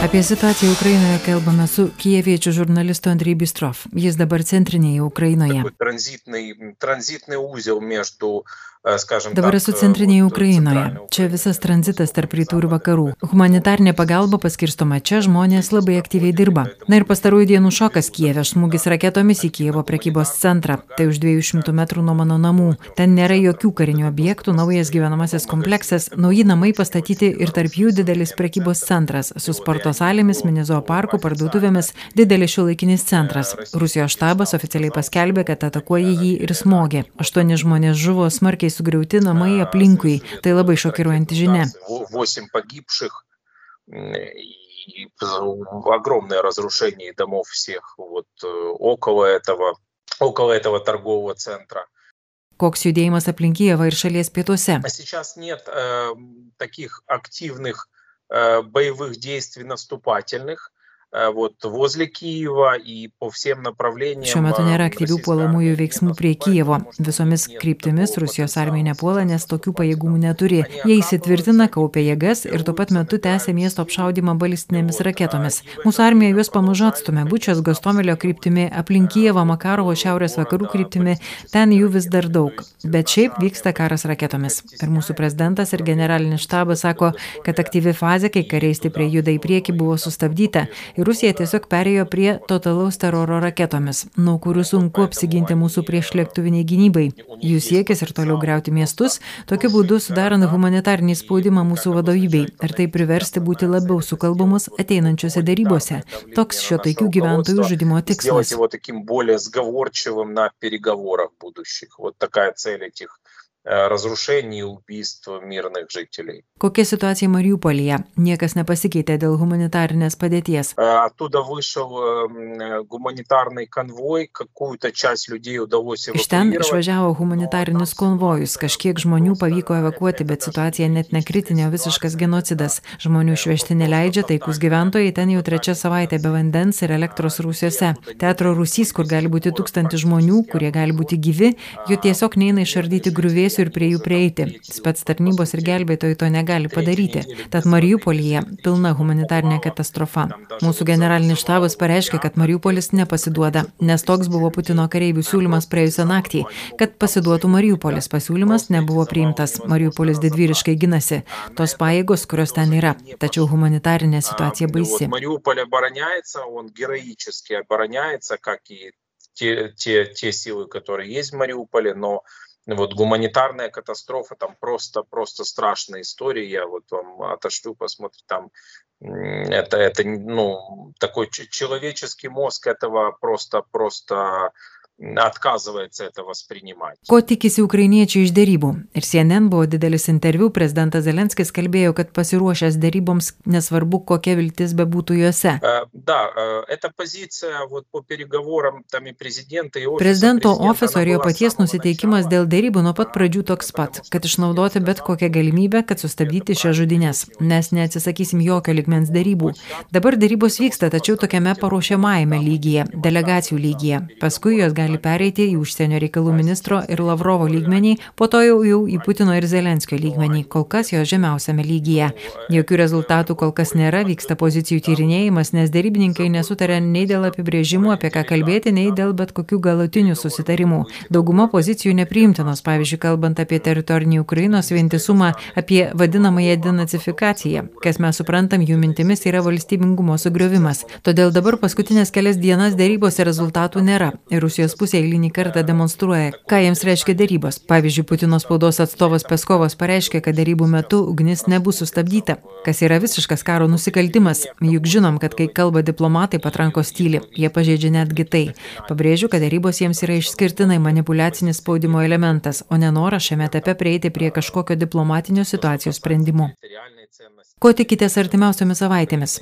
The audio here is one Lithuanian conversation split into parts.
Apie situaciją Ukrainoje kalbame su kieviečių žurnalistu Andrei Bistrov. Jis dabar centrinėje Ukrainoje. Tranzitiniai, tranzitiniai скажем Dabar так, esu centrinėje вот, Ukrainoje. центральной Čia visas tranzitas tarp rytų ir vakarų. Humanitarnė pagalba paskirstoma čia, žmonės labai aktyviai dirba. Na ir pastarųjų dienų šokas Kijeve, smūgis raketomis į Kijevo prekybos centrą. Tai už 200 metrų nuo mano namų. Ten nėra jokių karinių objektų, naujas gyvenamasis kompleksas, nauji namai pastatyti ir tarp jų didelis prekybos centras su sporto salėmis, mini zooparkų, parduotuvėmis, didelis šiuolaikinis centras. Rusijos štabas oficialiai paskelbė, kad atakuoja jį ir smogė. Aštuoni žmonės žuvo, smarkiai sugriauti namai aplinkui. Tai labai šokiruojanti žinia. Во- Восемь погибших м, и огромное разрушение домов всех вот э, около этого около этого торгового центра. Koks judėjimas aplink Kijevą ir šalies pietuose. А сейчас нет э, таких активных э, боевых действий наступательных э, вот возле Киева и по всем направлениям. Šiuo metu nėra э, aktyvių российская puolamųjų армия veiksmų не prie наступает, Kijevo. потому что Visomis нет kryptimis такого Rusijos потенциала armija nepuola, nes tokių наступать. pajėgumų neturi. Jie įsitvirtina, kaupia jėgas ir tuo pat metu tęsia miesto apšaudimą balistinėmis raketomis. Mūsų armija juos pamažu atstumia Bučios Gostomilio kryptimi, aplink Kijevą, Makarovo šiaurės vakarų kryptimi, ten jų vis dar daug. Bet šiaip vyksta karas raketomis. Ir mūsų prezidentas ir generalinis štabas sako, kad aktyvi fazė, kai kariai stipriai juda į priekį, buvo sustabdyta ir Rusija tiesiog perėjo prie totalaus teroro raketomis, nuo kurių sunku apsiginti mūsų priešlėktuviniai gynybai. Jų siekis ir toliau greuti miestus, tokiu būdu sudarant humanitarnį spaudimą mūsų vadovybei ir tai priversti būti labiau sukalbamus ateinančiose darybose. Toks šio taikių gyventojų žudimo Сделать tikslas. его таким более сговорчивым на переговорах будущих. Вот такая цель этих э, разрушений и убийств мирных жителей. Kokia situacija Mariupolyje? Niekas nepasikeitė dėl humanitarinės padėties. Э, Оттуда вышел э, гуманитарный конвой, какую-то часть людей удалось Iš ten эвакуировать. išvažiavo humanitarinis konvojus, kažkiek žmonių pavyko evakuoti, bet situacija net nekritinė, o visiškas genocidas. Žmonių išvežti neleidžia, taikus gyventojai ten jau trečia savaitė be vandens ir elektros rūsiuose. Teatro rūsys, kur gali būti tūkstantis žmonių, kurie gali būti gyvi, jų tiesiog neina išardyti grūvėsių ir prie jų prieiti. Spets tarnybos ir gelbėtojai to negali padaryti. Tad Mariupolyje pilna humanitarinė katastrofa. Mūsų generalinis štabas pareiškė, kad Mariupolis nepasiduoda, nes toks buvo Putino kareivių siūlymas praėjusią naktį, kad pasiduotų Mariupolis. Pasiūlymas nebuvo priimtas. Mariupolis didvyriškai ginasi. Tos pajėgos, kurios ten yra. Tačiau humanitarinė situacija А, baisi. Вот Мариуполь обороняется, он героически обороняется, как и те, те, те силы, которые есть в Мариуполе, но вот гуманитарная катастрофа, там просто, просто страшная история. Я вот вам отошлю, посмотрите, там это, это, ну, такой человеческий мозг этого просто, просто м, отказывается это воспринимать. Ko tikisi ukrainiečiai iš dėrybų? Ir CNN buvo didelis interviu, prezidentas Zelenskis kalbėjo, kad pasiruošęs dėryboms, nesvarbu, kokia viltis bebūtų juose. Э, Да, э, эта позиция вот по переговорам там и президента, и офиса Prezidento президента, ofiso она ir jo была с paties самого nusiteikimas начала. dėl dėrybų nuo pat pradžių toks pat, kad išnaudoti bet kokią galimybę, kad sustabdyti šią žudinės. Mes neatsisakysim jokio ligmens dėrybų. Dabar dėrybos vyksta, tačiau tokiame paruošiamajame lygyje, delegacijų lygyje. Paskui jos gali pereiti į užsienio reikalų ministro ir Lavrovo lygmenį, po to jau, jau į Putino ir Zelenskio lygmenį, kol kas jo žemiausiame lygyje. Jokių rezultatų kol kas nėra, vyksta pozicijų tyrinėjimas, nes dėrybininkai nesutarė nei dėl apibrėžimų, apie ką kalbėti, nei dėl bet kokių galutinių susitarimų. Dauguma pozicijų nepriimtinos, pavyzdžiui, kalbant apie teritorinį Ukrainos vientisumą, apie vadinamąją denacifikaciją. Kas mes suprantam, jų mintimis yra valstybingumo sugriovimas. Todėl dabar paskutinės kelias dienas dėrybose rezultatų nėra. Ir Rusijos pusė eilinį kartą demonstruoja, ką jiems reiškia dėrybos. Pavyzdžiui, Putino spaudos atstovas Peskovas pareiškė, kad dėrybų metu ugnis nebus sustabdyta, kas yra visiškas karo nusikaltimas. Juk žinom, kad kai kalba diplomatai patranko stylį, jie pažeidžia netgi tai. Pabrėžiu, kad dėrybos jiems yra išskirtinai manipulacinis spaudimo elementas, o nenoras šiame etape prieiti prie kažkokio diplomatinio situacijos sprendimo. Ko tikitės artimiausiomis savaitėmis?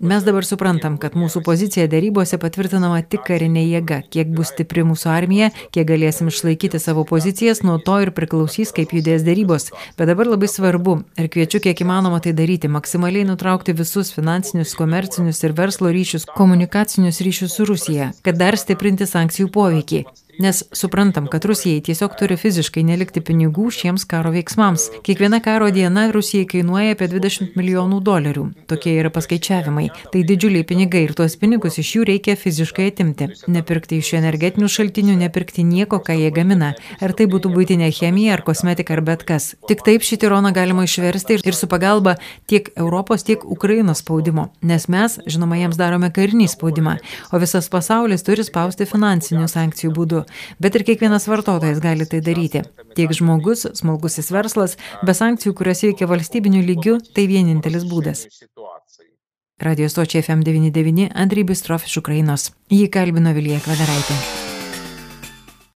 Mes dabar suprantam, kad mūsų pozicija darybose patvirtinama tik karinė jėga. Kiek bus stipri mūsų armija, kiek galėsim išlaikyti savo pozicijas, nuo to ir priklausys, kaip judės darybos. Bet dabar labai svarbu ir kviečiu kiek įmanoma tai daryti, maksimaliai nutraukti visus finansinius, komercinius ir verslo ryšius, komunikacinius ryšius su Rusija, kad dar stiprinti sankcijų poveikį. Nes suprantam, kad Rusijai tiesiog turi fiziškai nelikti pinigų šiems karo veiksmams. Kiekviena karo diena Rusijai kainuoja apie 20 milijonų dolerių. Tokie yra paskaičiavimai. Tai didžiuliai pinigai ir tuos pinigus iš jų reikia fiziškai atimti. Nepirkti iš energetinių šaltinių, nepirkti nieko, ką jie gamina. Ar tai būtų būtinė chemija, ar kosmetika, ar bet kas. Tik taip šį tironą galima išversti ir su pagalba tiek Europos, tiek Ukrainos spaudimo. Nes mes, žinoma, jiems darome karinį spaudimą, o visas pasaulis turi spausti finansinių sankcijų būdu. Bet ir kiekvienas vartotojas gali tai daryti. Tiek žmogus, smulkusis verslas, be sankcijų, kurios veikia valstybiniu lygiu, tai vienintelis būdas. Radio stočiai FM99 Andrij Bistrov iš Ukrainos. Jį kalbino Vilija Kvedaraitė.